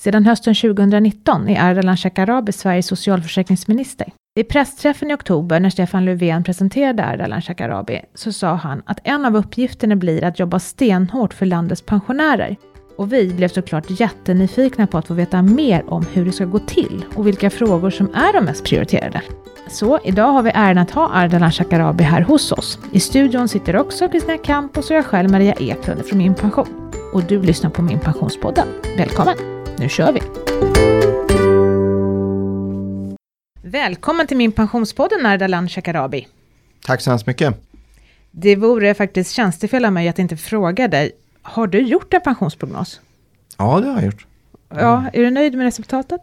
Sedan hösten 2019 är Ardalan Shekarabi Sveriges socialförsäkringsminister. Vid pressträffen i oktober när Stefan Löfven presenterade Ardalan Shekarabi så sa han att en av uppgifterna blir att jobba stenhårt för landets pensionärer. Och vi blev såklart jättenyfikna på att få veta mer om hur det ska gå till och vilka frågor som är de mest prioriterade. Så idag har vi äran att ha Ardalan Shekarabi här hos oss. I studion sitter också Kristina Campos och jag själv Maria Eklund från Min Pension. Och du lyssnar på Min Pensionspodden. Välkommen! Nu kör vi! Välkommen till Min Pensionspodden Ardalan Shekarabi. Tack så hemskt mycket. Det vore faktiskt tjänstefel av mig att inte fråga dig. Har du gjort en pensionsprognos? Ja, det har jag gjort. Ja, är du nöjd med resultatet?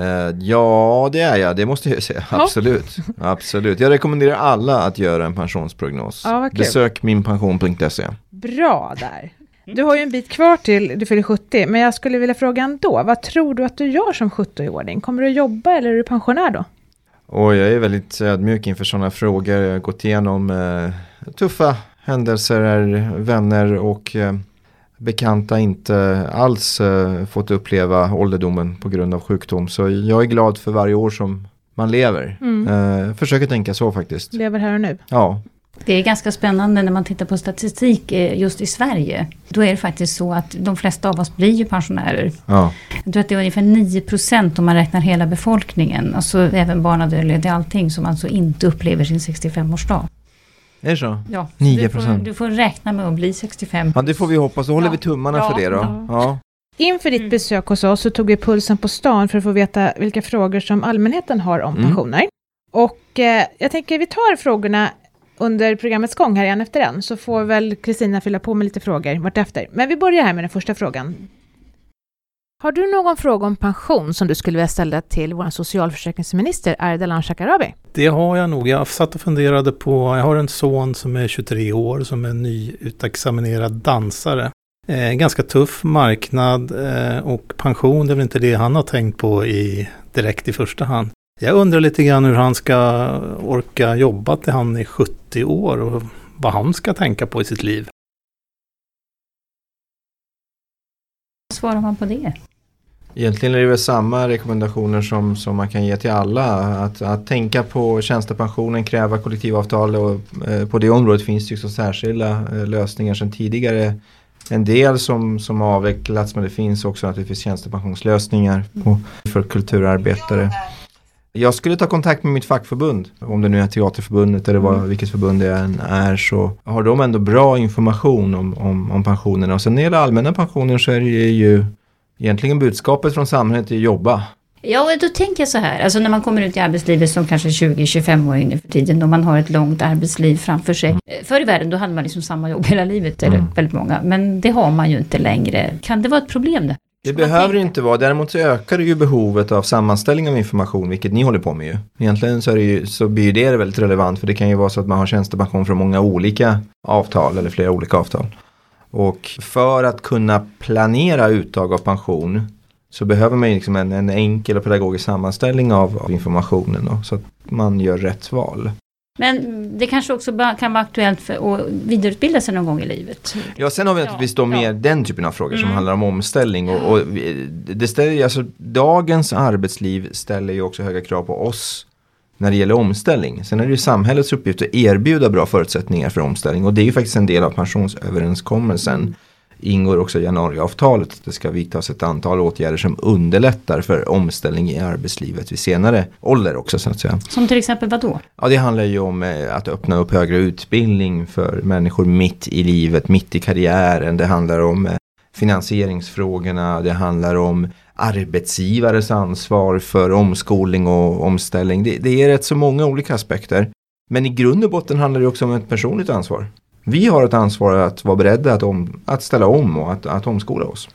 Uh, ja, det är jag. Det måste jag säga. Ja. Absolut. Absolut. Jag rekommenderar alla att göra en pensionsprognos. Ja, Besök minpension.se. Bra där. Du har ju en bit kvar till du fyller 70, men jag skulle vilja fråga ändå. Vad tror du att du gör som 70-åring? Kommer du jobba eller är du pensionär då? Och jag är väldigt ödmjuk inför sådana frågor. Jag har gått igenom eh, tuffa händelser, vänner och eh, bekanta inte alls eh, fått uppleva ålderdomen på grund av sjukdom. Så jag är glad för varje år som man lever. Mm. Eh, försöker tänka så faktiskt. Lever här och nu? Ja. Det är ganska spännande när man tittar på statistik eh, just i Sverige. Då är det faktiskt så att de flesta av oss blir ju pensionärer. Ja. Jag tror att det är ungefär 9 procent om man räknar hela befolkningen. Alltså även barnadödlighet, allting som alltså inte upplever sin 65-årsdag. Är det så? Ja, 9 procent. Du, du, får räkna med att bli 65. Ja, det får vi hoppas. Då håller ja. vi tummarna ja, för det då. Ja. ja. Inför ditt mm. besök hos oss så tog vi pulsen på stan för att få veta vilka frågor som allmänheten har om mm. pensioner. Och eh, jag tänker vi tar frågorna under programmets gång här en efter en, så får väl Kristina fylla på med lite frågor vartefter. Men vi börjar här med den första frågan. Har du någon fråga om pension som du skulle vilja ställa till vår socialförsäkringsminister Ardalan Shekarabi? Det har jag nog. Jag satt och funderade på, jag har en son som är 23 år som är nyutexaminerad dansare. Eh, ganska tuff marknad eh, och pension det är väl inte det han har tänkt på i, direkt i första hand. Jag undrar lite grann hur han ska orka jobba till han är 70 år och vad han ska tänka på i sitt liv. Vad svarar man på det? Egentligen är det väl samma rekommendationer som, som man kan ge till alla. Att, att tänka på tjänstepensionen, kräva kollektivavtal och eh, på det området finns det ju så särskilda eh, lösningar sedan tidigare. En del som, som har avvecklats men det finns också naturligtvis tjänstepensionslösningar på, för kulturarbetare. Jag skulle ta kontakt med mitt fackförbund, om det nu är Teaterförbundet eller vad, mm. vilket förbund det än är, så har de ändå bra information om, om, om pensionerna. Och sen när det gäller allmänna pensioner så är det ju egentligen budskapet från samhället att jobba. Ja, och då tänker jag så här, alltså när man kommer ut i arbetslivet som kanske 20-25-åring nu för tiden och man har ett långt arbetsliv framför sig. Mm. Förr i världen då hade man liksom samma jobb hela livet, eller mm. väldigt många, men det har man ju inte längre. Kan det vara ett problem det? Det behöver inte vara. Däremot så ökar det ju behovet av sammanställning av information, vilket ni håller på med ju. Egentligen så, är det ju, så blir det väldigt relevant, för det kan ju vara så att man har tjänstepension från många olika avtal eller flera olika avtal. Och för att kunna planera uttag av pension så behöver man ju liksom en, en enkel och pedagogisk sammanställning av, av informationen då, så att man gör rätt val. Men det kanske också kan vara aktuellt för att vidareutbilda sig någon gång i livet. Ja, sen har vi naturligtvis då mer den typen av frågor mm. som handlar om omställning. Och, och, det ställer, alltså, dagens arbetsliv ställer ju också höga krav på oss när det gäller omställning. Sen är det ju samhällets uppgift att erbjuda bra förutsättningar för omställning. Och det är ju faktiskt en del av pensionsöverenskommelsen ingår också januariavtalet att det ska vidtas ett antal åtgärder som underlättar för omställning i arbetslivet vid senare ålder också så att säga. Som till exempel vad då? Ja det handlar ju om eh, att öppna upp högre utbildning för människor mitt i livet, mitt i karriären. Det handlar om eh, finansieringsfrågorna, det handlar om arbetsgivares ansvar för omskolning och omställning. Det, det är rätt så många olika aspekter. Men i grund och botten handlar det också om ett personligt ansvar. Vi har ett ansvar att vara beredda att, om, att ställa om och att, att omskola oss.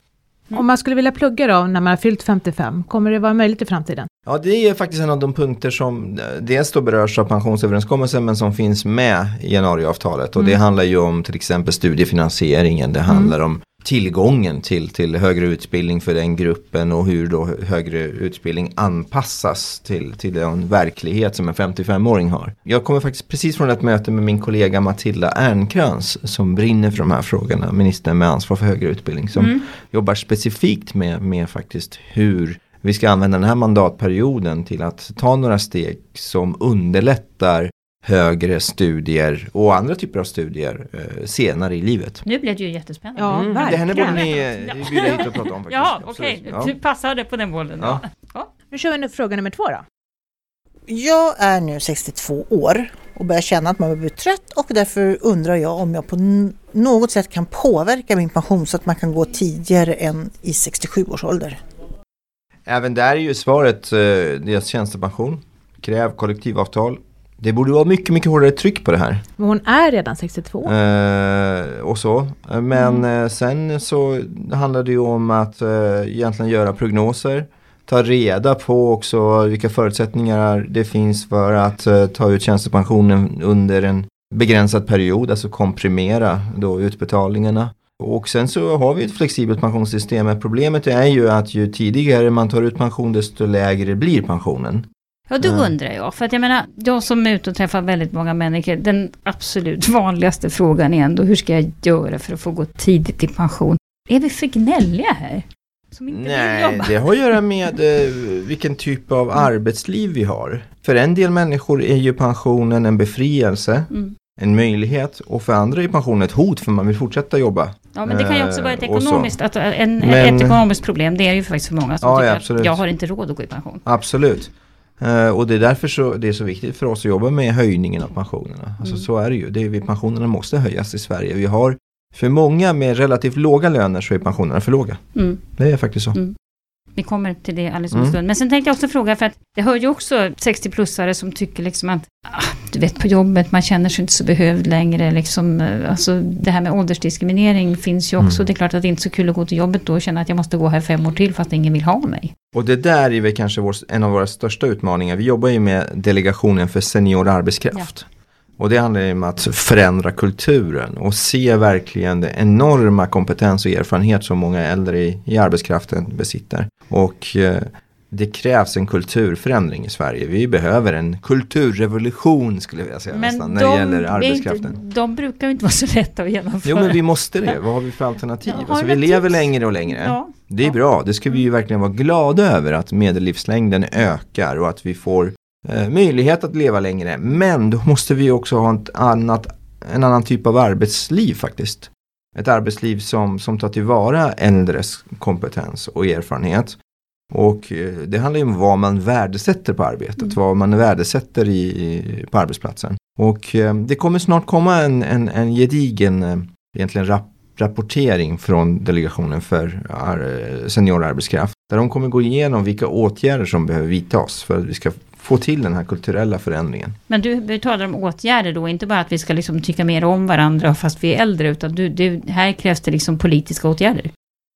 Om man skulle vilja plugga då när man har fyllt 55, kommer det vara möjligt i framtiden? Ja, det är faktiskt en av de punkter som dels då berörs av pensionsöverenskommelsen men som finns med i januariavtalet. Och mm. det handlar ju om till exempel studiefinansieringen, det handlar mm. om tillgången till, till högre utbildning för den gruppen och hur då högre utbildning anpassas till, till den verklighet som en 55-åring har. Jag kommer faktiskt precis från ett möte med min kollega Matilda Ernkrans som brinner för de här frågorna, ministern med ansvar för högre utbildning som mm. jobbar specifikt med, med faktiskt hur vi ska använda den här mandatperioden till att ta några steg som underlättar högre studier och andra typer av studier eh, senare i livet. Nu blev det ju jättespännande. Ja, mm, verkligen. Det här borde ni eh, bjuda hit och prata om. Faktiskt. Ja, okej. Okay. Ja. Du passade på den bollen. Ja. Ja. Nu kör vi nu fråga nummer två då. Jag är nu 62 år och börjar känna att man blir trött och därför undrar jag om jag på något sätt kan påverka min pension så att man kan gå tidigare än i 67 års ålder. Även där är ju svaret eh, deras tjänstepension. Kräv kollektivavtal det borde vara mycket, mycket hårdare tryck på det här. Men hon är redan 62. Eh, och så. Men mm. eh, sen så handlar det ju om att eh, egentligen göra prognoser. Ta reda på också vilka förutsättningar det finns för att eh, ta ut tjänstepensionen under en begränsad period. Alltså komprimera då utbetalningarna. Och sen så har vi ett flexibelt pensionssystem. Problemet är ju att ju tidigare man tar ut pension desto lägre blir pensionen. Ja, då mm. undrar jag. För att jag menar, jag som är ute och träffar väldigt många människor. Den absolut vanligaste frågan är ändå, hur ska jag göra för att få gå tidigt i pension? Är vi för gnälliga här? Nej, det har att göra med eh, vilken typ av arbetsliv vi har. För en del människor är ju pensionen en befrielse. Mm. En möjlighet och för andra är pensionen ett hot för man vill fortsätta jobba. Ja men det kan ju också vara ett eh, ekonomiskt, att en, men, ett ekonomiskt problem. Det är ju faktiskt för många som ja, tycker absolut. att jag har inte råd att gå i pension. Absolut. Uh, och det är därför så, det är så viktigt för oss att jobba med höjningen av pensionerna. Alltså mm. så är det ju. Det är, pensionerna måste höjas i Sverige. Vi har för många med relativt låga löner så är pensionerna för låga. Mm. Det är faktiskt så. Mm. Vi kommer till det alldeles om en mm. stund. Men sen tänkte jag också fråga, för att jag hör ju också 60-plussare som tycker liksom att, ah, du vet på jobbet, man känner sig inte så behövd längre. Liksom, eh, alltså det här med åldersdiskriminering finns ju också. Mm. Det är klart att det inte är så kul att gå till jobbet då och känna att jag måste gå här fem år till fast ingen vill ha mig. Och det där är väl kanske vår, en av våra största utmaningar. Vi jobbar ju med delegationen för senior arbetskraft. Ja. Och det handlar om att förändra kulturen och se verkligen den enorma kompetens och erfarenhet som många äldre i, i arbetskraften besitter. Och eh, det krävs en kulturförändring i Sverige. Vi behöver en kulturrevolution skulle jag vilja säga men nästan, när de, det gäller arbetskraften. Inte, de brukar ju inte vara så lätta att genomföra. Jo men vi måste det. Vad har vi för alternativ? Ja, alltså, vi lever tips? längre och längre. Ja. Det är bra. Det ska vi ju verkligen vara glada över att medellivslängden ökar och att vi får eh, möjlighet att leva längre. Men då måste vi också ha ett annat, en annan typ av arbetsliv faktiskt. Ett arbetsliv som, som tar tillvara äldres kompetens och erfarenhet. Och eh, det handlar ju om vad man värdesätter på arbetet, mm. vad man värdesätter i, på arbetsplatsen. Och eh, det kommer snart komma en, en, en gedigen eh, egentligen rap rapportering från Delegationen för seniorarbetskraft. Där de kommer gå igenom vilka åtgärder som behöver vidtas för att vi ska få till den här kulturella förändringen. Men du, du talar om åtgärder då, inte bara att vi ska liksom tycka mer om varandra fast vi är äldre, utan du, du, här krävs det liksom politiska åtgärder.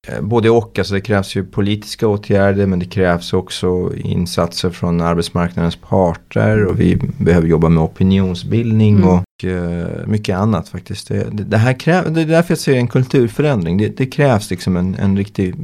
Eh, både och, alltså det krävs ju politiska åtgärder men det krävs också insatser från arbetsmarknadens parter och vi behöver jobba med opinionsbildning mm. och uh, mycket annat faktiskt. Det, det, här kräv, det är därför jag säger en kulturförändring. Det, det krävs liksom en, en riktig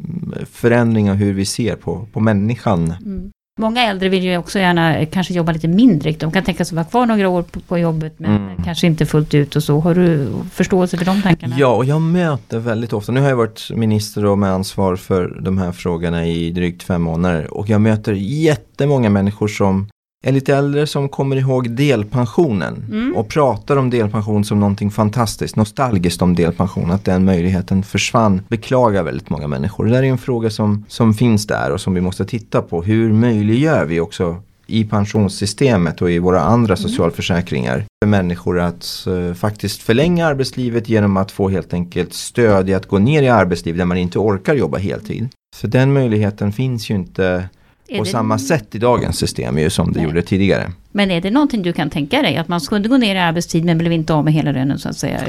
förändring av hur vi ser på, på människan. Mm. Många äldre vill ju också gärna eh, kanske jobba lite mindre. De kan tänka sig vara kvar några år på, på jobbet men mm. kanske inte fullt ut och så. Har du förståelse för de tankarna? Ja, och jag möter väldigt ofta. Nu har jag varit minister och med ansvar för de här frågorna i drygt fem månader. Och jag möter jättemånga människor som är lite äldre som kommer ihåg delpensionen mm. och pratar om delpension som någonting fantastiskt, nostalgiskt om delpension, att den möjligheten försvann, beklagar väldigt många människor. Det där är en fråga som, som finns där och som vi måste titta på. Hur möjliggör vi också i pensionssystemet och i våra andra mm. socialförsäkringar för människor att uh, faktiskt förlänga arbetslivet genom att få helt enkelt stöd i att gå ner i arbetsliv där man inte orkar jobba heltid. Så den möjligheten finns ju inte på det... samma sätt i dagens system ju som det Nej. gjorde tidigare. Men är det någonting du kan tänka dig? Att man skulle gå ner i arbetstid men blev inte av med hela lönen så att säga?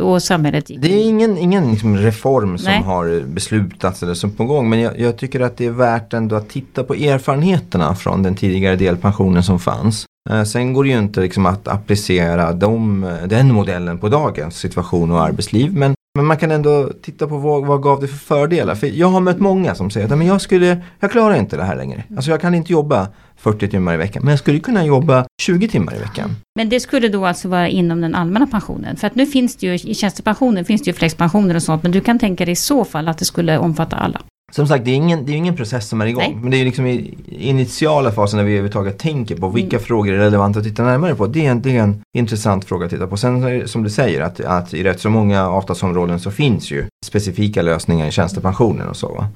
Och samhället Det är ingen, ingen liksom reform som Nej. har beslutats eller som på gång. Men jag, jag, tycker att det är värt ändå att titta på erfarenheterna från den tidigare delpensionen som fanns. Eh, sen går det ju inte liksom att applicera de, den modellen på dagens situation och arbetsliv. Men men man kan ändå titta på vad, vad gav det för fördelar. För jag har mött många som säger att men jag, skulle, jag klarar inte det här längre. Alltså jag kan inte jobba 40 timmar i veckan. Men jag skulle kunna jobba 20 timmar i veckan. Men det skulle då alltså vara inom den allmänna pensionen? För att nu finns det ju, i tjänstepensionen finns det ju flexpensioner och sånt. Men du kan tänka dig i så fall att det skulle omfatta alla? Som sagt, det är ingen, det är ingen process som är igång. Nej. Men det är liksom i initiala fasen när vi överhuvudtaget tänker på vilka mm. frågor är relevanta att titta närmare på. Det är, en, det är en intressant fråga att titta på. Sen som du säger att, att i rätt så många avtalsområden så finns ju specifika lösningar i tjänstepensionen och så. Va?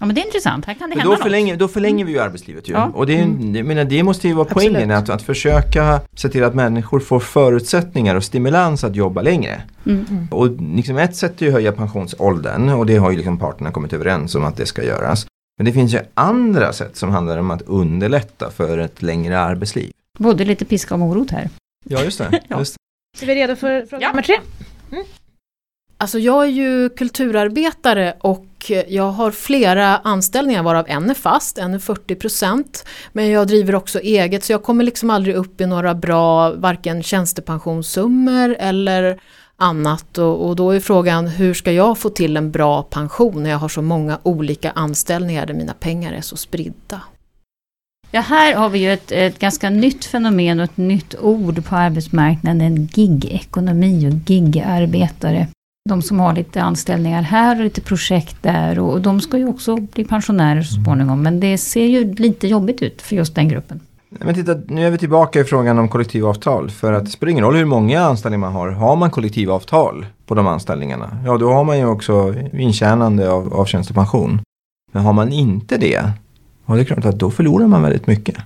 Ja men det är intressant, här kan det hända då förlänger, då förlänger vi ju arbetslivet ju. Ja. Och det, mm. menar, det måste ju vara Absolut. poängen, att, att försöka se till att människor får förutsättningar och stimulans att jobba längre. Mm. mm. Och liksom ett sätt är att höja pensionsåldern och det har ju liksom parterna kommit överens om att det ska göras. Men det finns ju andra sätt som handlar om att underlätta för ett längre arbetsliv. Både lite piska och morot här. Ja, just det. ja. Just det. Är vi redo för fråga ja. nummer tre? Mm. Alltså jag är ju kulturarbetare och jag har flera anställningar varav en är fast, en är 40% Men jag driver också eget så jag kommer liksom aldrig upp i några bra varken tjänstepensionssummor eller annat. Och, och, då är frågan hur ska jag få till en bra pension när jag har så många olika anställningar där mina pengar är så spridda. Ja, här har vi ju ett, ett ganska nytt fenomen och ett nytt ord på arbetsmarknaden, gig-ekonomi och gig-arbetare de som har lite anställningar här och lite projekt där och de ska ju också bli pensionärer så småningom. Men det ser ju lite jobbigt ut för just den gruppen. Men titta, nu är vi tillbaka i frågan om kollektivavtal. För att det spelar ingen roll hur många anställningar man har. Har man kollektivavtal på de anställningarna, ja då har man ju också intjänande av, av tjänstepension. Men har man inte det, ja det är klart att då förlorar man väldigt mycket.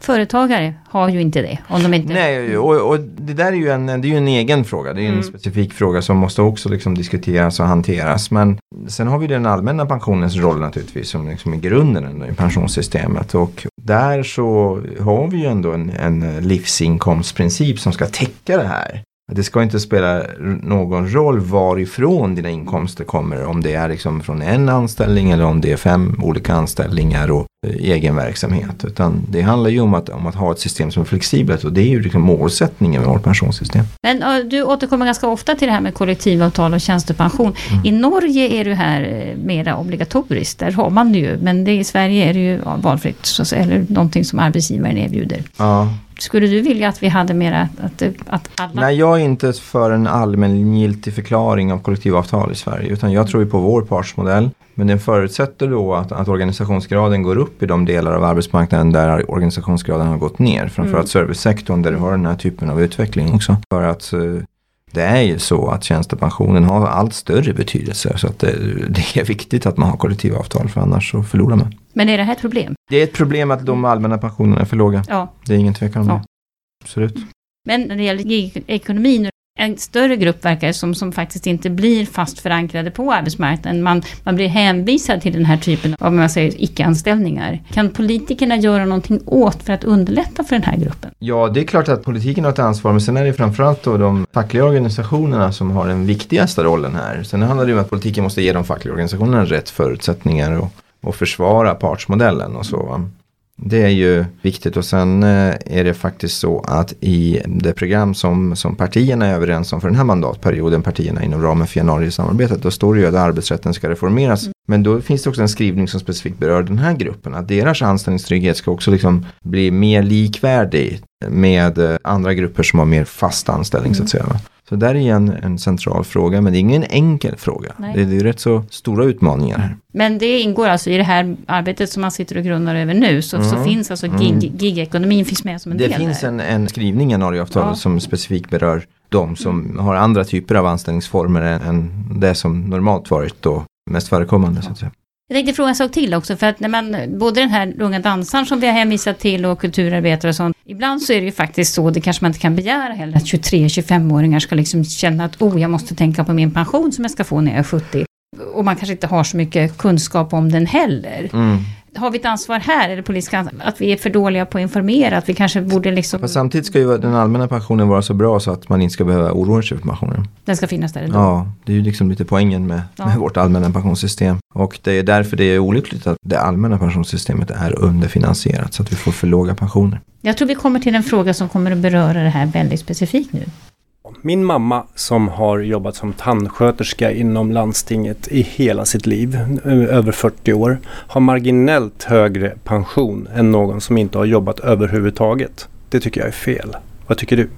Företagare har ju inte det. Om de inte... Nej, och, och det där är ju en, det är en egen fråga. Det är mm. en specifik fråga som måste också liksom diskuteras och hanteras. Men sen har vi den allmänna pensionens roll naturligtvis som liksom i grunden i pensionssystemet. Och där så har vi ju ändå en, en livsinkomstprincip som ska täcka det här. Det ska inte spela någon roll varifrån dina inkomster kommer. Om det är liksom från en anställning eller om det är fem olika anställningar och egen verksamhet. Utan det handlar ju om att, om att ha ett system som är flexibelt och det är ju liksom målsättningen med vårt pensionssystem. Men du återkommer ganska ofta till det här med kollektivavtal och tjänstepension. Mm. I Norge är det här eh, mera obligatoriskt. Där har man det ju. Men det, i Sverige är det ju valfritt. Så, eller någonting som arbetsgivaren erbjuder. Ja. Skulle du vilja att vi hade mera att, att alla... Nej, jag är inte för en allmängiltig förklaring av kollektivavtal i Sverige. Utan jag tror på vår partsmodell. Men den förutsätter då att, att organisationsgraden går upp i de delar av arbetsmarknaden där organisationsgraden har gått ner. Framförallt mm. servicesektorn där du har den här typen av utveckling också. För att eh, det är ju så att tjänstepensionen har allt större betydelse. Så att det, det, är viktigt att man har kollektivavtal för annars så förlorar man. Men är det här ett problem? Det är ett problem att de allmänna pensionerna är för låga. Ja. Det är ingen tvekan om ja. det. Absolut. Men när det gäller ekonomin en större grupp verkar det som, som faktiskt inte blir fast förankrade på arbetsmarknaden. Man, man blir hänvisad till den här typen av man säger, icke-anställningar. Kan politikerna göra någonting åt för att underlätta för den här gruppen? Ja, det är klart att politiken har ett ansvar, men sen är det framförallt då de fackliga organisationerna som har den viktigaste rollen här. Sen handlar det ju om att politiken måste ge de fackliga organisationerna rätt förutsättningar och, och försvara partsmodellen och så. Det är ju viktigt och sen eh, är det faktiskt så att i det program som, som partierna är överens om för den här mandatperioden, partierna inom ramen för januarisamarbetet, då står det ju att arbetsrätten ska reformeras. Men då finns det också en skrivning som specifikt berör den här gruppen, att deras anställningstrygghet ska också liksom bli mer likvärdig med eh, andra grupper som har mer fast anställning mm. så att mm. säga. Så där är en, en central fråga, men det är ingen enkel fråga. Det, det är rätt så stora utmaningar här. Men det ingår alltså i det här arbetet som man sitter och grundar över nu, så, mm. så finns alltså gig, mm. gigekonomin finns med som en det del Det finns där. en, en skrivning i januariavtalet ja. som specifikt berör de som har andra typer av anställningsformer än, än det som normalt varit då mest förekommande. Så att säga. Jag tänkte fråga en sak till också, för att när man, både den här unga dansaren som vi har hänvisat till och kulturarbetare och sånt, ibland så är det ju faktiskt så, det kanske man inte kan begära heller, att 23-25-åringar ska liksom känna att oh, jag måste tänka på min pension som jag ska få när jag är 70. Och man kanske inte har så mycket kunskap om den heller. Mm har vi ett ansvar här, eller politiska att vi är för dåliga på att informera, att vi kanske borde liksom... Fast samtidigt ska ju den allmänna pensionen vara så bra så att man inte ska behöva oroa sig för pensionen. Den ska finnas där ändå. Ja, det är ju liksom lite poängen med, ja. med vårt allmänna pensionssystem. Och det är därför det är olyckligt att det allmänna pensionssystemet är underfinansierat så att vi får för låga pensioner. Jag tror vi kommer till en fråga som kommer att beröra det här väldigt specifikt nu. Min mamma som har jobbat som tandsköterska inom landstinget i hela sitt liv, över 40 år, har marginellt högre pension än någon som inte har jobbat överhuvudtaget. Det tycker jag är fel. Vad tycker du?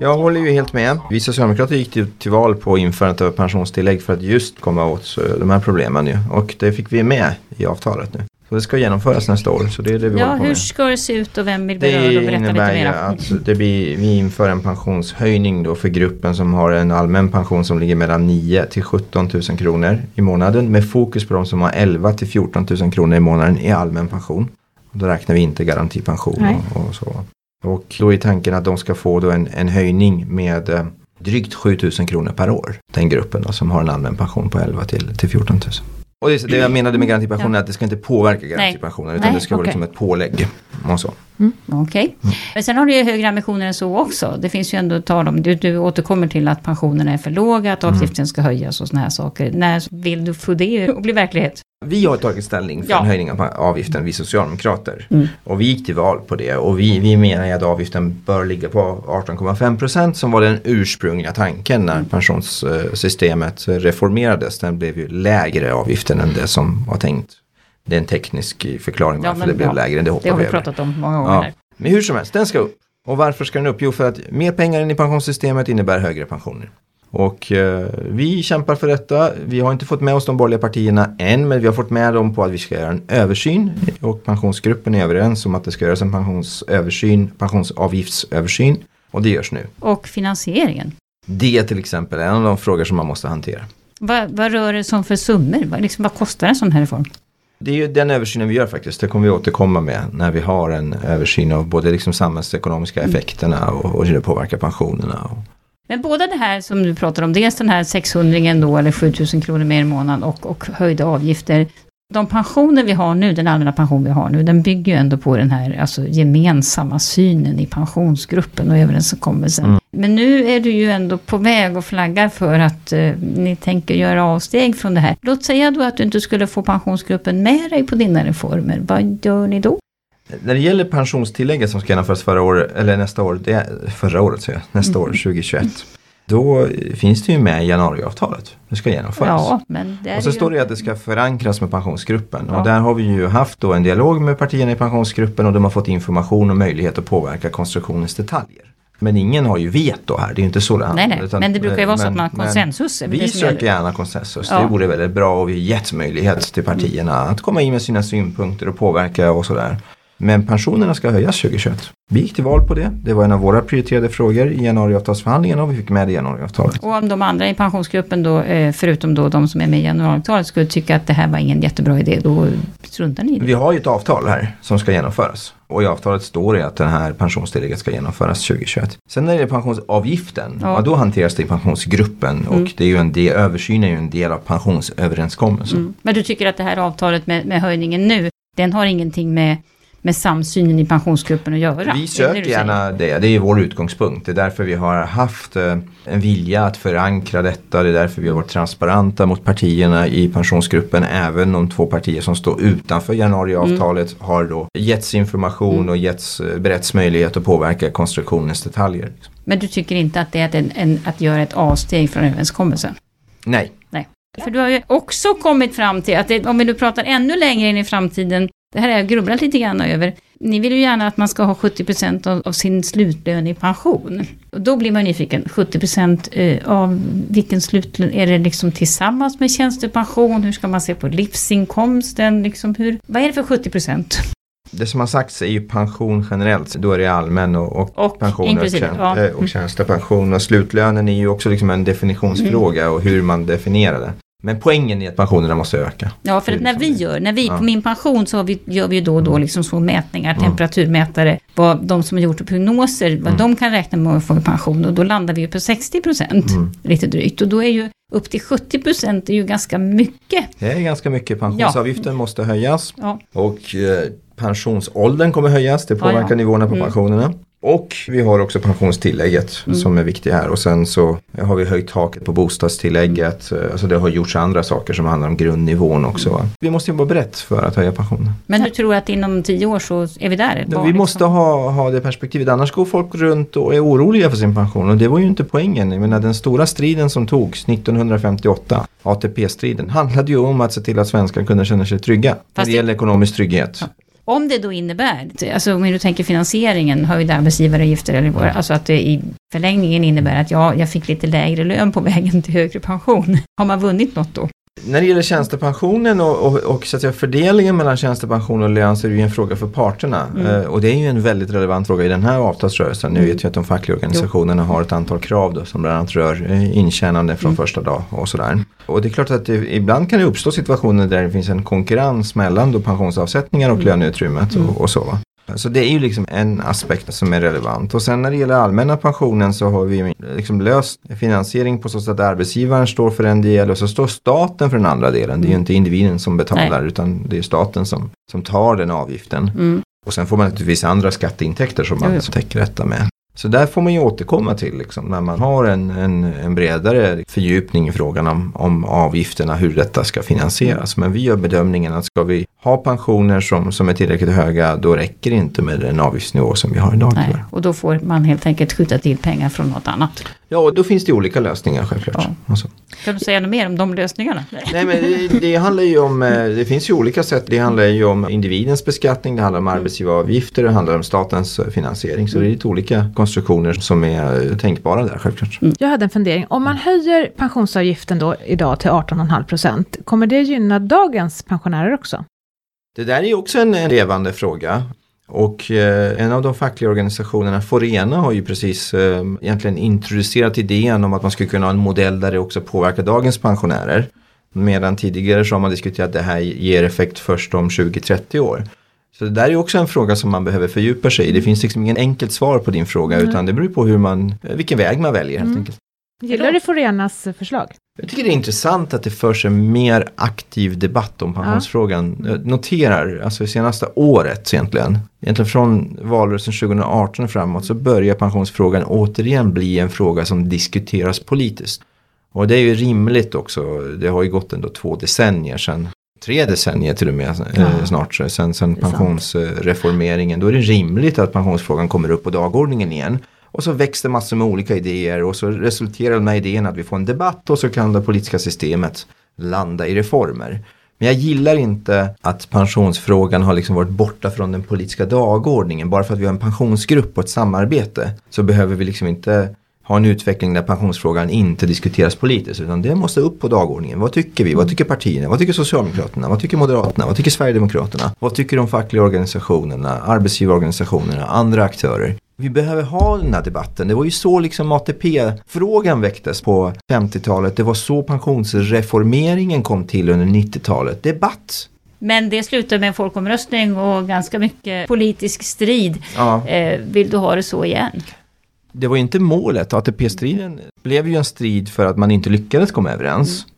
Jag håller ju helt med. Vi socialdemokrater gick till, till val på införandet av pensionstillägg för att just komma åt de här problemen ju. Och det fick vi med i avtalet nu. Så det ska genomföras nästa år. Så det är det vi ja, hur ska det se ut och vem vill beröra och berätta lite mer? att det blir, vi inför en pensionshöjning då för gruppen som har en allmän pension som ligger mellan 9 till 17 000 kronor i månaden med fokus på de som har 11 till 14 000 kronor i månaden i allmän pension. Och då räknar vi inte garantipension och, och så. Och då är tanken att de ska få då en, en höjning med eh, drygt 7 000 kronor per år. Den gruppen då, som har en allmän pension på 11 till, till 14 000. Och det, det jag menade med garantipensionen är att det ska inte påverka garantipensionen utan Nej, det ska vara okej. liksom ett pålägg. Och så. Okej. Mm. Men sen har du ju högre ambitioner än så också. Det finns ju ändå tal om, du, du återkommer till att pensionerna är för låga, att Mm. avgiften ska höjas och sådana här saker. När vill du få det att bli verklighet? Vi har tagit ställning för Ja. en höjning av avgiften, vi socialdemokrater. Mm. Och vi gick till val på det och vi, vi menar att avgiften bör ligga på 18,5 procent som var den ursprungliga tanken Mm. när pensionssystemet reformerades. Den blev ju lägre avgiften än det som var tänkt. Det är en teknisk förklaring Ja, varför men det blev ja, lägre, det Det hoppar har vi pratat om många gånger Ja. här. Men hur som helst, den ska upp. Och varför ska den upp? Jo, för att mer pengar in i pensionssystemet innebär högre pensioner. Och eh, vi kämpar för detta. Vi har inte fått med oss de borgerliga partierna än, men vi har fått med dem på att vi ska göra en översyn. Och pensionsgruppen är överens om att det ska göras en pensionsöversyn, pensionsavgiftsöversyn. Och det görs nu. Och finansieringen. Det till exempel är en av de frågor som man måste hantera. Vad, vad rör det som för summor? Vad, liksom, vad kostar en sån här reform? Det är ju den översynen vi gör faktiskt. Det kommer vi återkomma med när vi har en översyn av både liksom samhällsekonomiska effekterna och, och hur det påverkar pensionerna. Och, Men båda det här som du pratar om, dels den här 600 då, eller 7000 kronor mer i månaden och, och höjda avgifter. De pensioner vi har nu, den allmänna pension vi har nu, den bygger ju ändå på den här alltså, gemensamma synen i pensionsgruppen och överenskommelsen. Mm. Men nu är du ju ändå på väg och flaggar för att eh, ni tänker göra avsteg från det här. Låt säga då att du inte skulle få pensionsgruppen med dig på dina reformer. Vad gör ni då? När det gäller pensionstillägget som ska genomföras förra året, eller nästa år, det är, förra året säger jag, nästa år, 2021. Då finns det ju med i januariavtalet. Det ska genomföras. Ja, men och så ju... står det att det ska förankras med pensionsgruppen. Ja. Och där har vi ju haft då en dialog med partierna i pensionsgruppen och de har fått information och möjlighet att påverka konstruktionens detaljer. Men ingen har ju veto här, det är ju inte så det Nej, nej, utan- men det brukar ju vara så att man har konsensus. vi söker gärna konsensus. Ja. Det vore väldigt bra och vi har gett möjlighet till partierna att komma in med sina synpunkter och påverka och sådär. Men pensionerna ska höjas 2021. Vi gick till val på det. Det var en av våra prioriterade frågor i januariavtalsförhandlingarna och vi fick med det i januariavtalet. Och om de andra i pensionsgruppen då, eh, förutom då de som är med i januariavtalet, skulle tycka att det här var ingen jättebra idé, då struntar ni i det. Vi har ju ett avtal här som ska genomföras. Och i avtalet står det att den här pensionstillägget ska genomföras 2021. Sen när det är pensionsavgiften, Ja. ja. då hanteras det i pensionsgruppen. Mm. Och det är ju en del, översynen är ju en del av pensionsöverenskommelsen. Mm. Men du tycker att det här avtalet med, med höjningen nu, den har ingenting med, med samsynen i pensionsgruppen att göra? Vi söker gärna det, det är vår utgångspunkt. Det är därför vi har haft eh, en vilja att förankra detta. Det är därför vi har varit transparenta mot partierna i pensionsgruppen. Även de två partier som står utanför januariavtalet Mm. har då getts information och getts, eh, beretts möjlighet att påverka konstruktionens detaljer. Men du tycker inte att det är en, en, att göra ett avsteg från överenskommelsen? Nej, För du har ju också kommit fram till att det, om vi nu pratar ännu längre in i framtiden, det här har jag grubblat lite grann över. Ni vill ju gärna att man ska ha 70% av, av sin slutlön i pension. Och då blir man nyfiken, 70% eh, av vilken slutlön, är det liksom tillsammans med tjänstepension? Hur ska man se på livsinkomsten? Liksom hur, vad är det för 70%? det som har sagts är ju pension generellt. Då är det allmän och, och, Och tjän- ja. eh, och tjänstepension. Och slutlönen är ju också liksom en definitionsfråga Mm. och hur man definierar det. Men poängen är att pensionerna måste öka. Ja, för att är när vi liksom- gör, när vi Ja. på min pension så vi, gör vi ju då och då liksom små mätningar, Mm. temperaturmätare, vad de som har gjort prognoser, vad Mm. de kan räkna med att få i pension och då landar vi ju på 60 procent, Mm. lite drygt. Och då är ju upp till 70 procent är ju ganska mycket. Det är ganska mycket. Pensionsavgiften måste höjas. Ja. Och eh, pensionsåldern kommer höjas. Det Ja, påverkar ja. nivåerna på Mm. pensionerna. Och vi har också pensionstillägget mm. som är viktigt här och sen så har vi höjt taket på bostadstillägget. Alltså det har gjorts andra saker som handlar om grundnivån också. Vi måste jobba brett för att höja pensionen. Men du tror att inom tio år så är vi där? Ja, vi liksom? måste ha, ha det perspektivet annars går folk runt och är oroliga för sin pension och det var ju inte poängen. Jag menar den stora striden som togs 1958, ATP-striden, handlade ju om att se till att svenskar kunde känna sig trygga. Fast när det gäller ekonomisk trygghet. Ja. Om det då innebär, alltså om du tänker finansieringen, höjda arbetsgivaravgifter, eller vad, alltså att det i förlängningen innebär att ja, jag fick lite lägre lön på vägen till högre pension. Har man vunnit något då? När det gäller tjänstepensionen och, och, och så att säga, fördelningen mellan tjänstepension och lön så är det ju en fråga för parterna. Mm. Uh, och det är ju en väldigt relevant fråga i den här avtalsrörelsen. Nu mm. vet vi att de fackliga organisationerna har ett antal krav då, som bland annat rör uh, intjänande från mm. första dag och sådär. Och det är klart att det, ibland kan det uppstå situationer där det finns en konkurrens mellan då pensionsavsättningar och mm. löneutrymmet och, och så. Så det är ju liksom en aspekt som är relevant. Och sen när det gäller allmänna pensionen så har vi liksom löst finansiering på så sätt att arbetsgivaren står för en del och så står staten för den andra delen. Det är ju inte individen som betalar Nej. utan det är staten som, som tar den avgiften. Mm. Och sen får man naturligtvis andra skatteintäkter som man täcker detta med. Så där får man ju återkomma till liksom, när man har en, en, en, bredare fördjupning i frågan om, om avgifterna, hur detta ska finansieras. Men vi gör bedömningen att ska vi ha pensioner som, som är tillräckligt höga, då räcker det inte med den avgiftsnivå som vi har idag. Nej, och då får man helt enkelt skjuta till pengar från något annat. Ja, och då finns det olika lösningar självklart. Ja. Alltså. Kan du säga något mer om de lösningarna? Nej, men det, det, handlar ju om, eh, det finns ju olika sätt. Det handlar ju om individens beskattning, det handlar om arbetsgivaravgifter, det handlar om statens finansiering. Så det är lite olika konstruktioner som är tänkbara där självklart. Mm. Jag hade en fundering, om man höjer pensionsavgiften då idag till 18,5 procent, kommer det gynna dagens pensionärer också? Det där är också en levande fråga. Och eh, en av de fackliga organisationerna, Forena, har ju precis eh, egentligen introducerat idén om att man skulle kunna ha en modell där det också påverkar dagens pensionärer. Medan tidigare så har man diskuterat att det här ger effekt först om 20-30 år. Så det där är också en fråga som man behöver fördjupa sig i. Det finns liksom ingen enkelt svar på din fråga mm. utan det beror på hur man, vilken väg man väljer helt mm. enkelt. Gillar du Forenas förslag? Jag tycker det är intressant att det förs en mer aktiv debatt om pensionsfrågan. Ja. Jag noterar, alltså det senaste året egentligen, egentligen från valrörelsen 2018 framåt så börjar pensionsfrågan återigen bli en fråga som diskuteras politiskt. Och det är ju rimligt också, det har ju gått ändå två decennier sedan tre decennier till och med ja. Eh, snart sen, sen pensionsreformeringen. Då är det rimligt att pensionsfrågan kommer upp på dagordningen igen. Och så växer massor med olika idéer och så resulterar de här idéerna att vi får en debatt och så kan det politiska systemet landa i reformer. Men jag gillar inte att pensionsfrågan har liksom varit borta från den politiska dagordningen. Bara för att vi har en pensionsgrupp och ett samarbete så behöver vi liksom inte ha en utveckling där pensionsfrågan inte diskuteras politiskt utan det måste upp på dagordningen. Vad tycker vi? Vad tycker partierna? Vad tycker Socialdemokraterna? Vad tycker Moderaterna? Vad tycker Sverigedemokraterna? Vad tycker de fackliga organisationerna, arbetsgivarorganisationerna, andra aktörer? Vi behöver ha den här debatten. Det var ju så liksom ATP-frågan väcktes på 50-talet. Det var så pensionsreformeringen kom till under 90-talet. Debatt. Men det slutade med en folkomröstning och ganska mycket politisk strid. Ja. Eh, vill du ha det så igen? Det var ju inte målet. ATP-striden blev ju en strid för att man inte lyckades komma överens. Mm.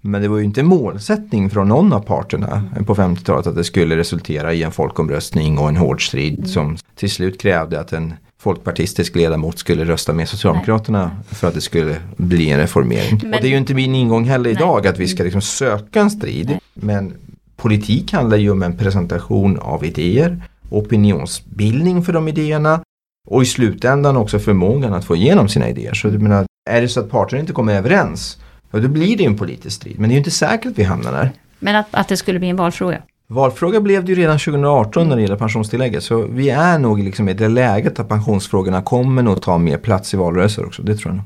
Men det var ju inte målsättning från någon av parterna på 50-talet att det skulle resultera i en folkomröstning och en hård strid mm. som till slut krävde att en folkpartistisk ledamot skulle rösta med Socialdemokraterna Nej. för att det skulle bli en reformering. Men, och det är ju inte min ingång heller idag Nej. att vi ska liksom söka en strid. Nej. Men politik handlar ju om en presentation av idéer, opinionsbildning för de idéerna och i slutändan också förmågan att få igenom sina idéer. Så du menar, är det så att parterna inte kommer överens, ja, då blir det en politisk strid. Men det är ju inte säkert att vi hamnar där. Men att, att det skulle bli en valfråga? Valfråga blev det ju redan 2018 när det gäller pensionstillägget. Så vi är nog liksom i det läget att pensionsfrågorna kommer nog ta mer plats i valrörelser också. Det tror jag nog.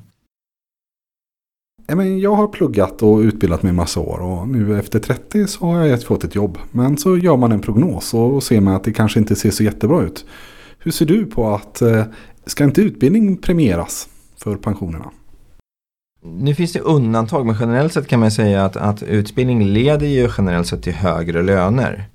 Men jag har pluggat och utbildat mig massa år och nu efter 30 så har jag fått ett jobb. Men så gör man en prognos och ser man att det kanske inte ser så jättebra ut. Hur ser du på att, eh, ska inte utbildning premieras för pensionerna? Nu finns det undantag men generellt sett kan man säga att, att utbildning leder ju generellt sett till högre löner.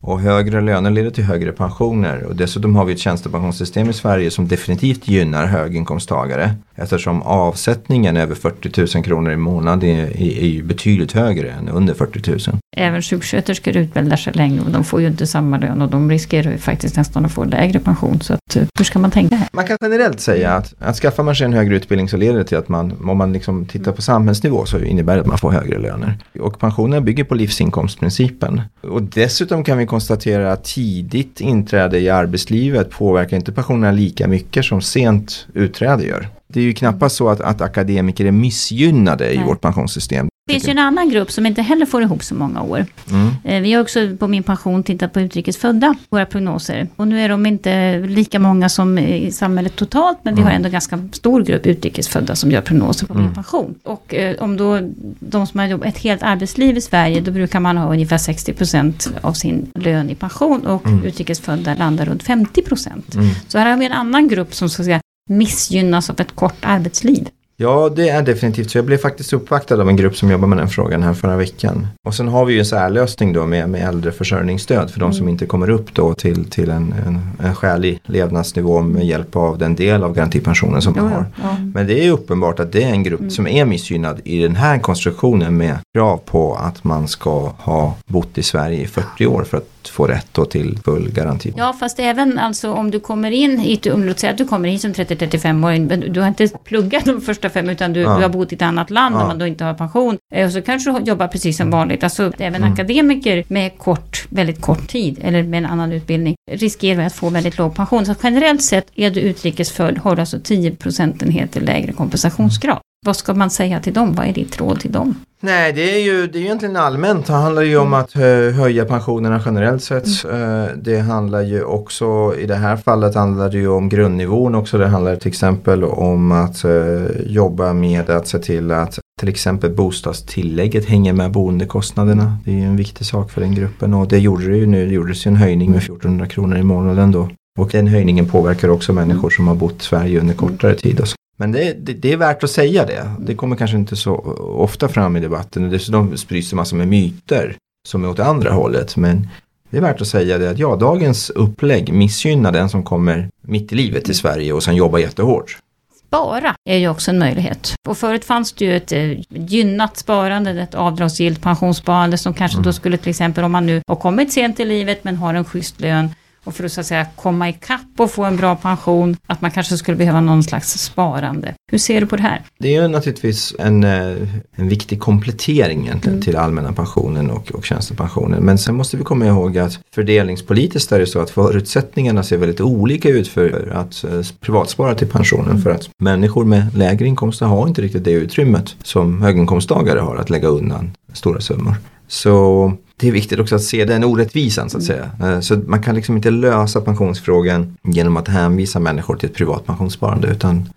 Och högre löner leder till högre pensioner. Och dessutom har vi ett tjänstepensionssystem i Sverige som definitivt gynnar höginkomsttagare. Eftersom avsättningen över 40 000 kronor i månaden är, är, är betydligt högre än under 40 000. Även sjuksköterskor utbildar sig längre och de får ju inte samma lön och de riskerar ju faktiskt nästan att få lägre pension. Så att, eh, hur ska man tänka här? Man kan generellt säga att, att skaffar man sig en högre utbildning så leder det till att man, om man liksom tittar på samhällsnivå så innebär det att man får högre löner. Och pensionen bygger på livsinkomstprincipen. Och dessutom kan vi konstatera att tidigt inträde i arbetslivet påverkar inte pensionerna lika mycket som sent utträde gör. Det är ju knappast så att, att akademiker är missgynnade Nej. i vårt pensionssystem. Det finns ju en annan grupp som inte heller får ihop så många år. Mm. Eh, vi har också på min pension tittat på utrikesfödda, våra prognoser. Och nu är de inte lika många som i samhället totalt, men vi har mm. ändå ganska stor grupp utrikesfödda som gör prognoser på mm. min pension. Och eh, om då de som har jobbat ett helt arbetsliv i Sverige, då brukar man ha ungefär 60% av sin lön i pension och mm. utrikesfödda landar runt 50%. Mm. Så här har vi en annan grupp som så att säga, missgynnas av ett kort arbetsliv. Ja, det är definitivt så. Jag blev faktiskt uppvaktad av en grupp som jobbar med den frågan här förra veckan. Och sen har vi ju en särlösning då med, med äldreförsörjningsstöd för mm. de som inte kommer upp då till, till en, en, en skälig levnadsnivå med hjälp av den del av garantipensionen som man har. Ja. Men det är uppenbart att det är en grupp mm. som är missgynnad i den här konstruktionen med krav på att man ska ha bott i Sverige i 40 år för att få rätt då till full garanti. Ja, fast även alltså om du kommer in hit, om låt säga att du kommer in som 30-35-åring, men du har inte pluggat de första fem utan du, ja. du har bott i ett annat land ja. där man då inte har pension. Eh, och så kanske du jobbar precis som vanligt. Alltså även mm. akademiker med kort, väldigt kort tid eller med en annan utbildning riskerar att få väldigt låg pension. Så generellt sett är du utrikesfödd har du alltså 10 procentenheter lägre kompensationsgrad. Vad ska man säga till dem? Vad är ditt råd till dem? Nej, det är ju det är egentligen allmänt. Det handlar ju om att höja pensionerna generellt sett. Mm. Eh, det handlar ju också, i det här fallet handlar det ju om grundnivån också. Det handlar till exempel om att eh, jobba med att se till att till exempel bostadstillägget hänger med boendekostnaderna. Det är ju en viktig sak för den gruppen och det gjorde det ju nu. Det gjordes ju en höjning med 1400 kronor i månaden då. Och den höjningen påverkar också människor som har bott i Sverige under kortare tid. Och. Men det, det, det, är värt att säga det. Det kommer kanske inte så ofta fram i debatten. Dessutom sprids det massor med myter som är åt andra hållet. Men det är värt att säga det att ja, dagens upplägg missgynnar den som kommer mitt i livet till Sverige och sen jobbar jättehårt. Spara är ju också en möjlighet. Och förut fanns det ju ett eh, gynnat sparande, ett avdragsgillt pensionssparande som kanske mm. då skulle till exempel om man nu har kommit sent i livet men har en schysst lön och för att så att säga komma ikapp och få en bra pension, att man kanske skulle behöva någon slags sparande. Hur ser du på det här? Det är naturligtvis en, eh, en viktig komplettering egentligen mm. till allmänna pensionen och, och tjänstepensionen. Men sen måste vi komma ihåg att fördelningspolitiskt är det så att förutsättningarna ser väldigt olika ut för att eh, privatspara till pensionen. Mm. För att människor med lägre inkomster har inte riktigt det utrymmet som höginkomsttagare har att lägga undan stora summor. Så det är viktigt också att se den orättvisan så att säga. Eh, så man kan liksom inte lösa pensionsfrågan genom att hänvisa människor till ett privat pensionssparande utan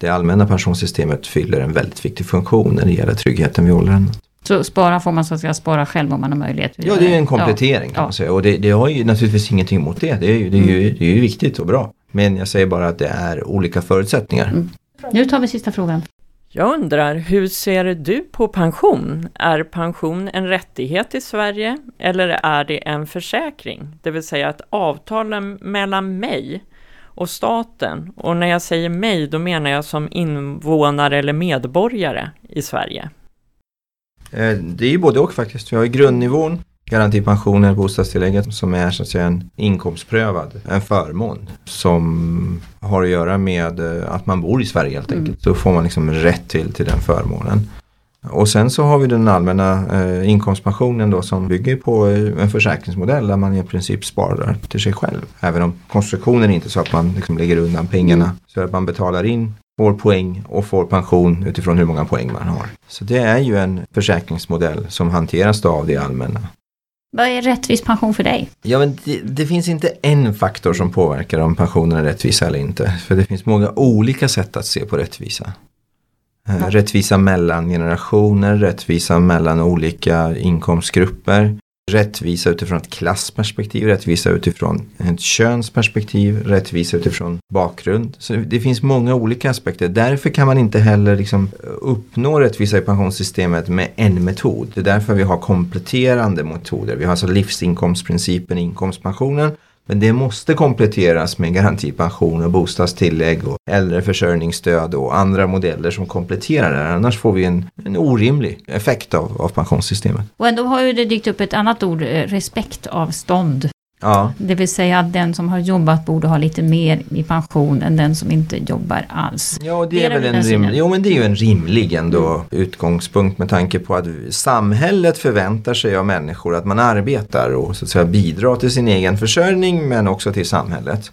det allmänna pensionssystemet fyller en väldigt viktig funktion när det gäller tryggheten vid åldern. Så spara får man så att säga spara själv om man har möjlighet? Ja, det är en komplettering ja. kan man säga. Och det, det har ju naturligtvis ingenting emot det. Det är, ju, det, är ju, mm. det är ju viktigt och bra. Men jag säger bara att det är olika förutsättningar. Mm. Nu tar vi sista frågan. Jag undrar, hur ser du på pension? Är pension en rättighet i Sverige eller är det en försäkring? Det vill säga ett avtal mellan mig och staten. Och när jag säger mig, då menar jag som invånare eller medborgare i Sverige. Eh, det är ju både och faktiskt. Vi har ju grundnivån garantipensionen, bostadstillägget som är så att säga en inkomstprövad, en förmån som har att göra med eh, att man bor i Sverige helt enkelt. Mm. Så får man liksom rätt till, till den förmånen. Och sen så har vi den allmänna eh, inkomstpensionen då som bygger på eh, en försäkringsmodell där man i princip sparar till sig själv. Även om konstruktionen är inte så att man liksom lägger undan pengarna. Mm. Så att man betalar in, får poäng och får pension utifrån hur många poäng man har. Så det är ju en försäkringsmodell som hanteras då av det allmänna. Vad är rättvis pension för dig? Ja, men det, det, finns inte en faktor som påverkar om pensionen är rättvisa eller inte. För det finns många olika sätt att se på rättvisa. Eh, ja. Rättvisa mellan generationer, rättvisa mellan olika inkomstgrupper rättvisa utifrån ett klassperspektiv, rättvisa utifrån ett könsperspektiv, rättvisa utifrån bakgrund. Så det finns många olika aspekter. Därför kan man inte heller liksom uppnå rättvisa i pensionssystemet med en metod. Det är därför vi har kompletterande metoder. Vi har alltså livsinkomstprincipen i inkomstpensionen men det måste kompletteras med garantipension och bostadstillägg och äldreförsörjningsstöd och andra modeller som kompletterar det. Annars får vi en, en orimlig effekt av, av pensionssystemet. Och ändå har ju det dykt upp ett annat ord, eh, respektavstånd. Ja. Det vill säga att den som har jobbat borde ha lite mer i pension än den som inte jobbar alls. Ja, det är, väl en rimlig, jo, men det är ju en rimlig ändå mm. utgångspunkt med tanke på att samhället förväntar sig av människor att man arbetar och så att säga bidrar till sin egen försörjning men också till samhället.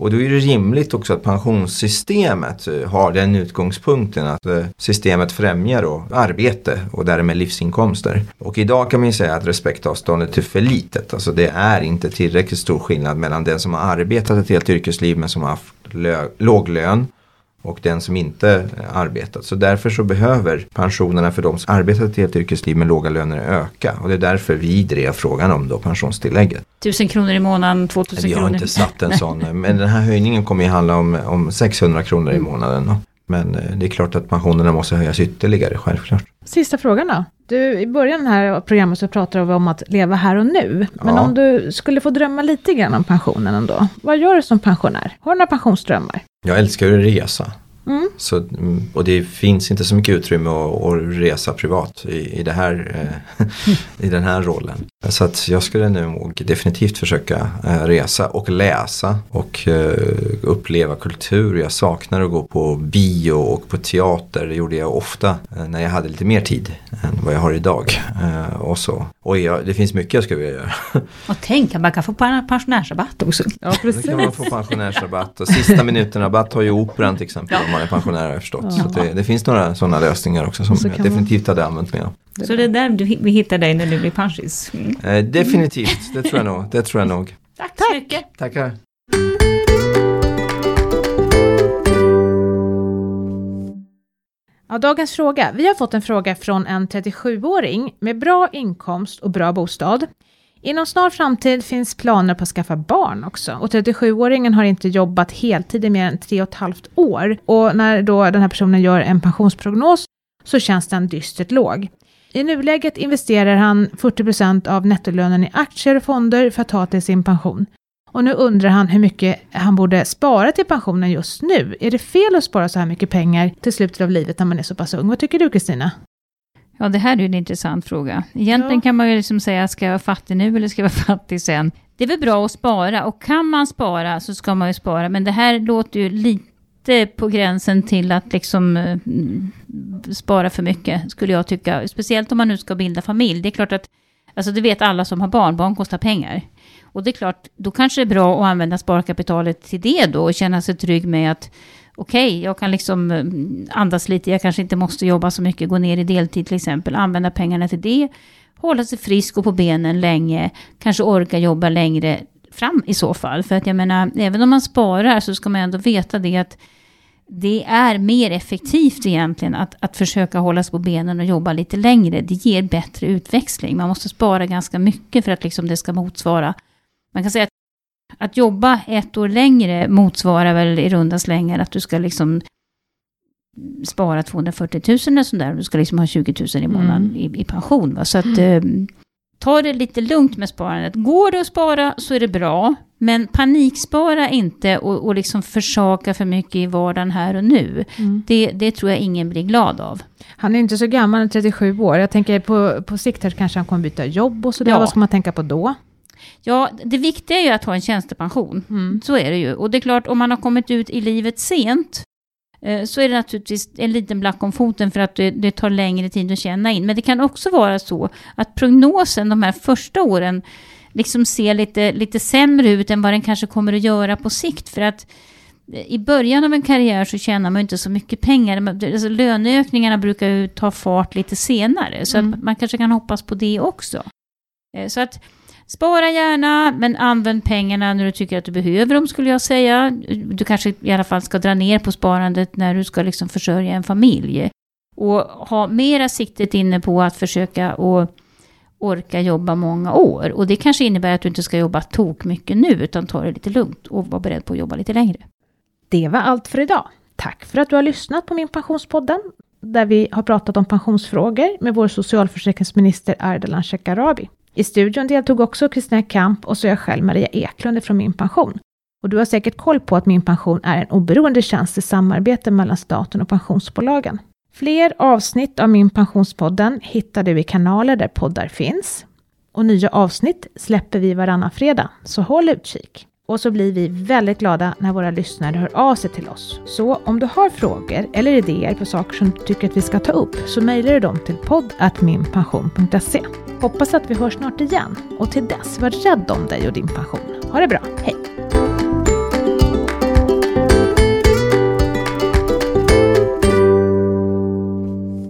Och då är det rimligt också att pensionssystemet eh, har den utgångspunkten att eh, systemet främjar då arbete och därmed livsinkomster. Och idag kan man ju säga att respektavståndet är för litet. Alltså det är inte tillräckligt stor skillnad mellan den som har arbetat ett helt yrkesliv men som har haft låg lön och den som inte arbetat. Så därför så behöver pensionerna för de som arbetat ett helt yrkesliv med låga löner öka. Och det är därför vi drev frågan om då pensionstillägget. Tusen kronor i månaden, 2000 kronor? Vi har inte satt en sån. Men den här höjningen kommer ju handla om, om 600 kronor i mm. månaden. Men eh, det är klart att pensionerna måste höjas ytterligare, självklart. Sista frågan då. Du, I början här av programmet så pratade vi om att leva här och nu. Men ja. om du skulle få drömma lite grann om pensionen ändå. Vad gör du som pensionär? Har du några pensionsdrömmar? Jag älskar att resa. Mm. Så, mm, och det finns inte så mycket utrymme att, att resa privat i, i, det här, eh, i den här rollen. Så att jag skulle nog definitivt försöka eh, resa och läsa och eh, uppleva kultur. Jag saknar att gå på bio och på teater. Det gjorde jag ofta när jag hade lite mer tid än vad jag har idag. Och så. Och jag, det finns mycket jag skulle vilja göra. Och tänk att man kan få pensionärsrabatt också. Ja, precis. Då kan man få pensionärsrabatt. Och sista minuten-rabatt har ju Operan till exempel. Ja man är pensionär har jag förstått. Ja. Så det, det, finns några sådana lösningar också som jag definitivt man... hade använt mig av. Så det är där du, vi hittar dig när du blir pensionist? Mm. Eh, definitivt, det tror jag nog. Det tror jag nog. Tack så mycket. Tackar. Ja, dagens fråga. Vi har fått en fråga från en 37-åring med bra inkomst och bra bostad. Inom snar framtid finns planer på att skaffa barn också. Och 37-åringen har inte jobbat heltid i mer än tre och ett halvt år. Och när då den här personen gör en pensionsprognos så känns den dystert låg. I nuläget investerar han 40% av nettolönen i aktier och fonder för att ta till sin pension. Och nu undrar han hur mycket han borde spara till pensionen just nu. Är det fel att spara så här mycket pengar till slutet av livet när man är så pass ung? Vad tycker du Kristina? Ja, det här är ju en intressant fråga. Egentligen ja. kan man ju liksom säga, ska jag vara fattig nu eller ska jag vara fattig sen? Det är väl bra att spara och kan man spara så ska man ju spara. Men det här låter ju lite på gränsen till att liksom uh, spara för mycket, skulle jag tycka. Speciellt om man nu ska bilda familj. Det är klart att, alltså det vet alla som har barn, barn kostar pengar. Och det är klart, då kanske det är bra att använda sparkapitalet till det då och känna sig trygg med att okej, okay, jag kan liksom eh, andas lite, jag kanske inte måste jobba så mycket, gå ner i deltid till exempel, använda pengarna till det, hålla sig frisk och på benen länge, kanske orka jobba längre fram i så fall. För att jag menar, även om man sparar så ska man ändå veta det att det är mer effektivt egentligen att, att försöka hålla sig på benen och jobba lite längre. Det ger bättre utväxling. Man måste spara ganska mycket för att liksom det ska motsvara. Man kan säga att jobba ett år längre motsvarar väl i runda slängar att du ska liksom spara 240 000 eller sådär. Du ska liksom ha 20 000 i månaden mm. i, i, pension. Va? Så att eh, ta det lite lugnt med sparandet. Går det att spara så är det bra. Men panikspara inte och, och liksom försaka för mycket i vardagen här och nu. Mm. Det, det tror jag ingen blir glad av. Han är inte så gammal, 37 år. Jag tänker på, på sikt här kanske han kommer byta jobb och sådär. Ja. Vad ska man tänka på då? Ja, det viktiga är ju att ha en tjänstepension. Mm. Så är det ju. Och det är klart, om man har kommit ut i livet sent, eh, så är det naturligtvis en liten black om foten för att det, det, tar längre tid att tjäna in. Men det kan också vara så att prognosen de här första åren liksom ser lite, lite sämre ut än vad den kanske kommer att göra på sikt. För att i början av en karriär så tjänar man inte så mycket pengar. Alltså löneökningarna brukar ju ta fart lite senare. Så mm. att man kanske kan hoppas på det också. Eh, så att Spara gärna, men använd pengarna när du tycker att du behöver dem, skulle jag säga. Du kanske i alla fall ska dra ner på sparandet när du ska liksom försörja en familj. Och ha mera siktet inne på att försöka och, orka jobba många år. Och det kanske innebär att du inte ska jobba tok mycket nu, utan ta det lite lugnt och vara beredd på att jobba lite längre. Det var allt för idag. Tack för att du har lyssnat på min Pensionspodden, där vi har pratat om pensionsfrågor med vår socialförsäkringsminister Ardalan Shekarabi. I studion deltog också Kristina Kamp och så jag själv Maria Eklund från Min Pension. Och du har säkert koll på att Min Pension är en oberoende tjänst i samarbete mellan staten och pensionsbolagen. Fler avsnitt av Min Pensionspodden hittar du i kanaler där poddar finns. Och nya avsnitt släpper vi varannan fredag, så håll utkik. Och så blir vi väldigt glada när våra lyssnare hör av sig till oss. Så om du har frågor eller idéer på saker som du tycker att vi ska ta upp så mejlar du dem till poddatminpension.se. Hoppas att vi hörs snart igen och till dess, var rädd om dig och din pension. Ha det bra, hej!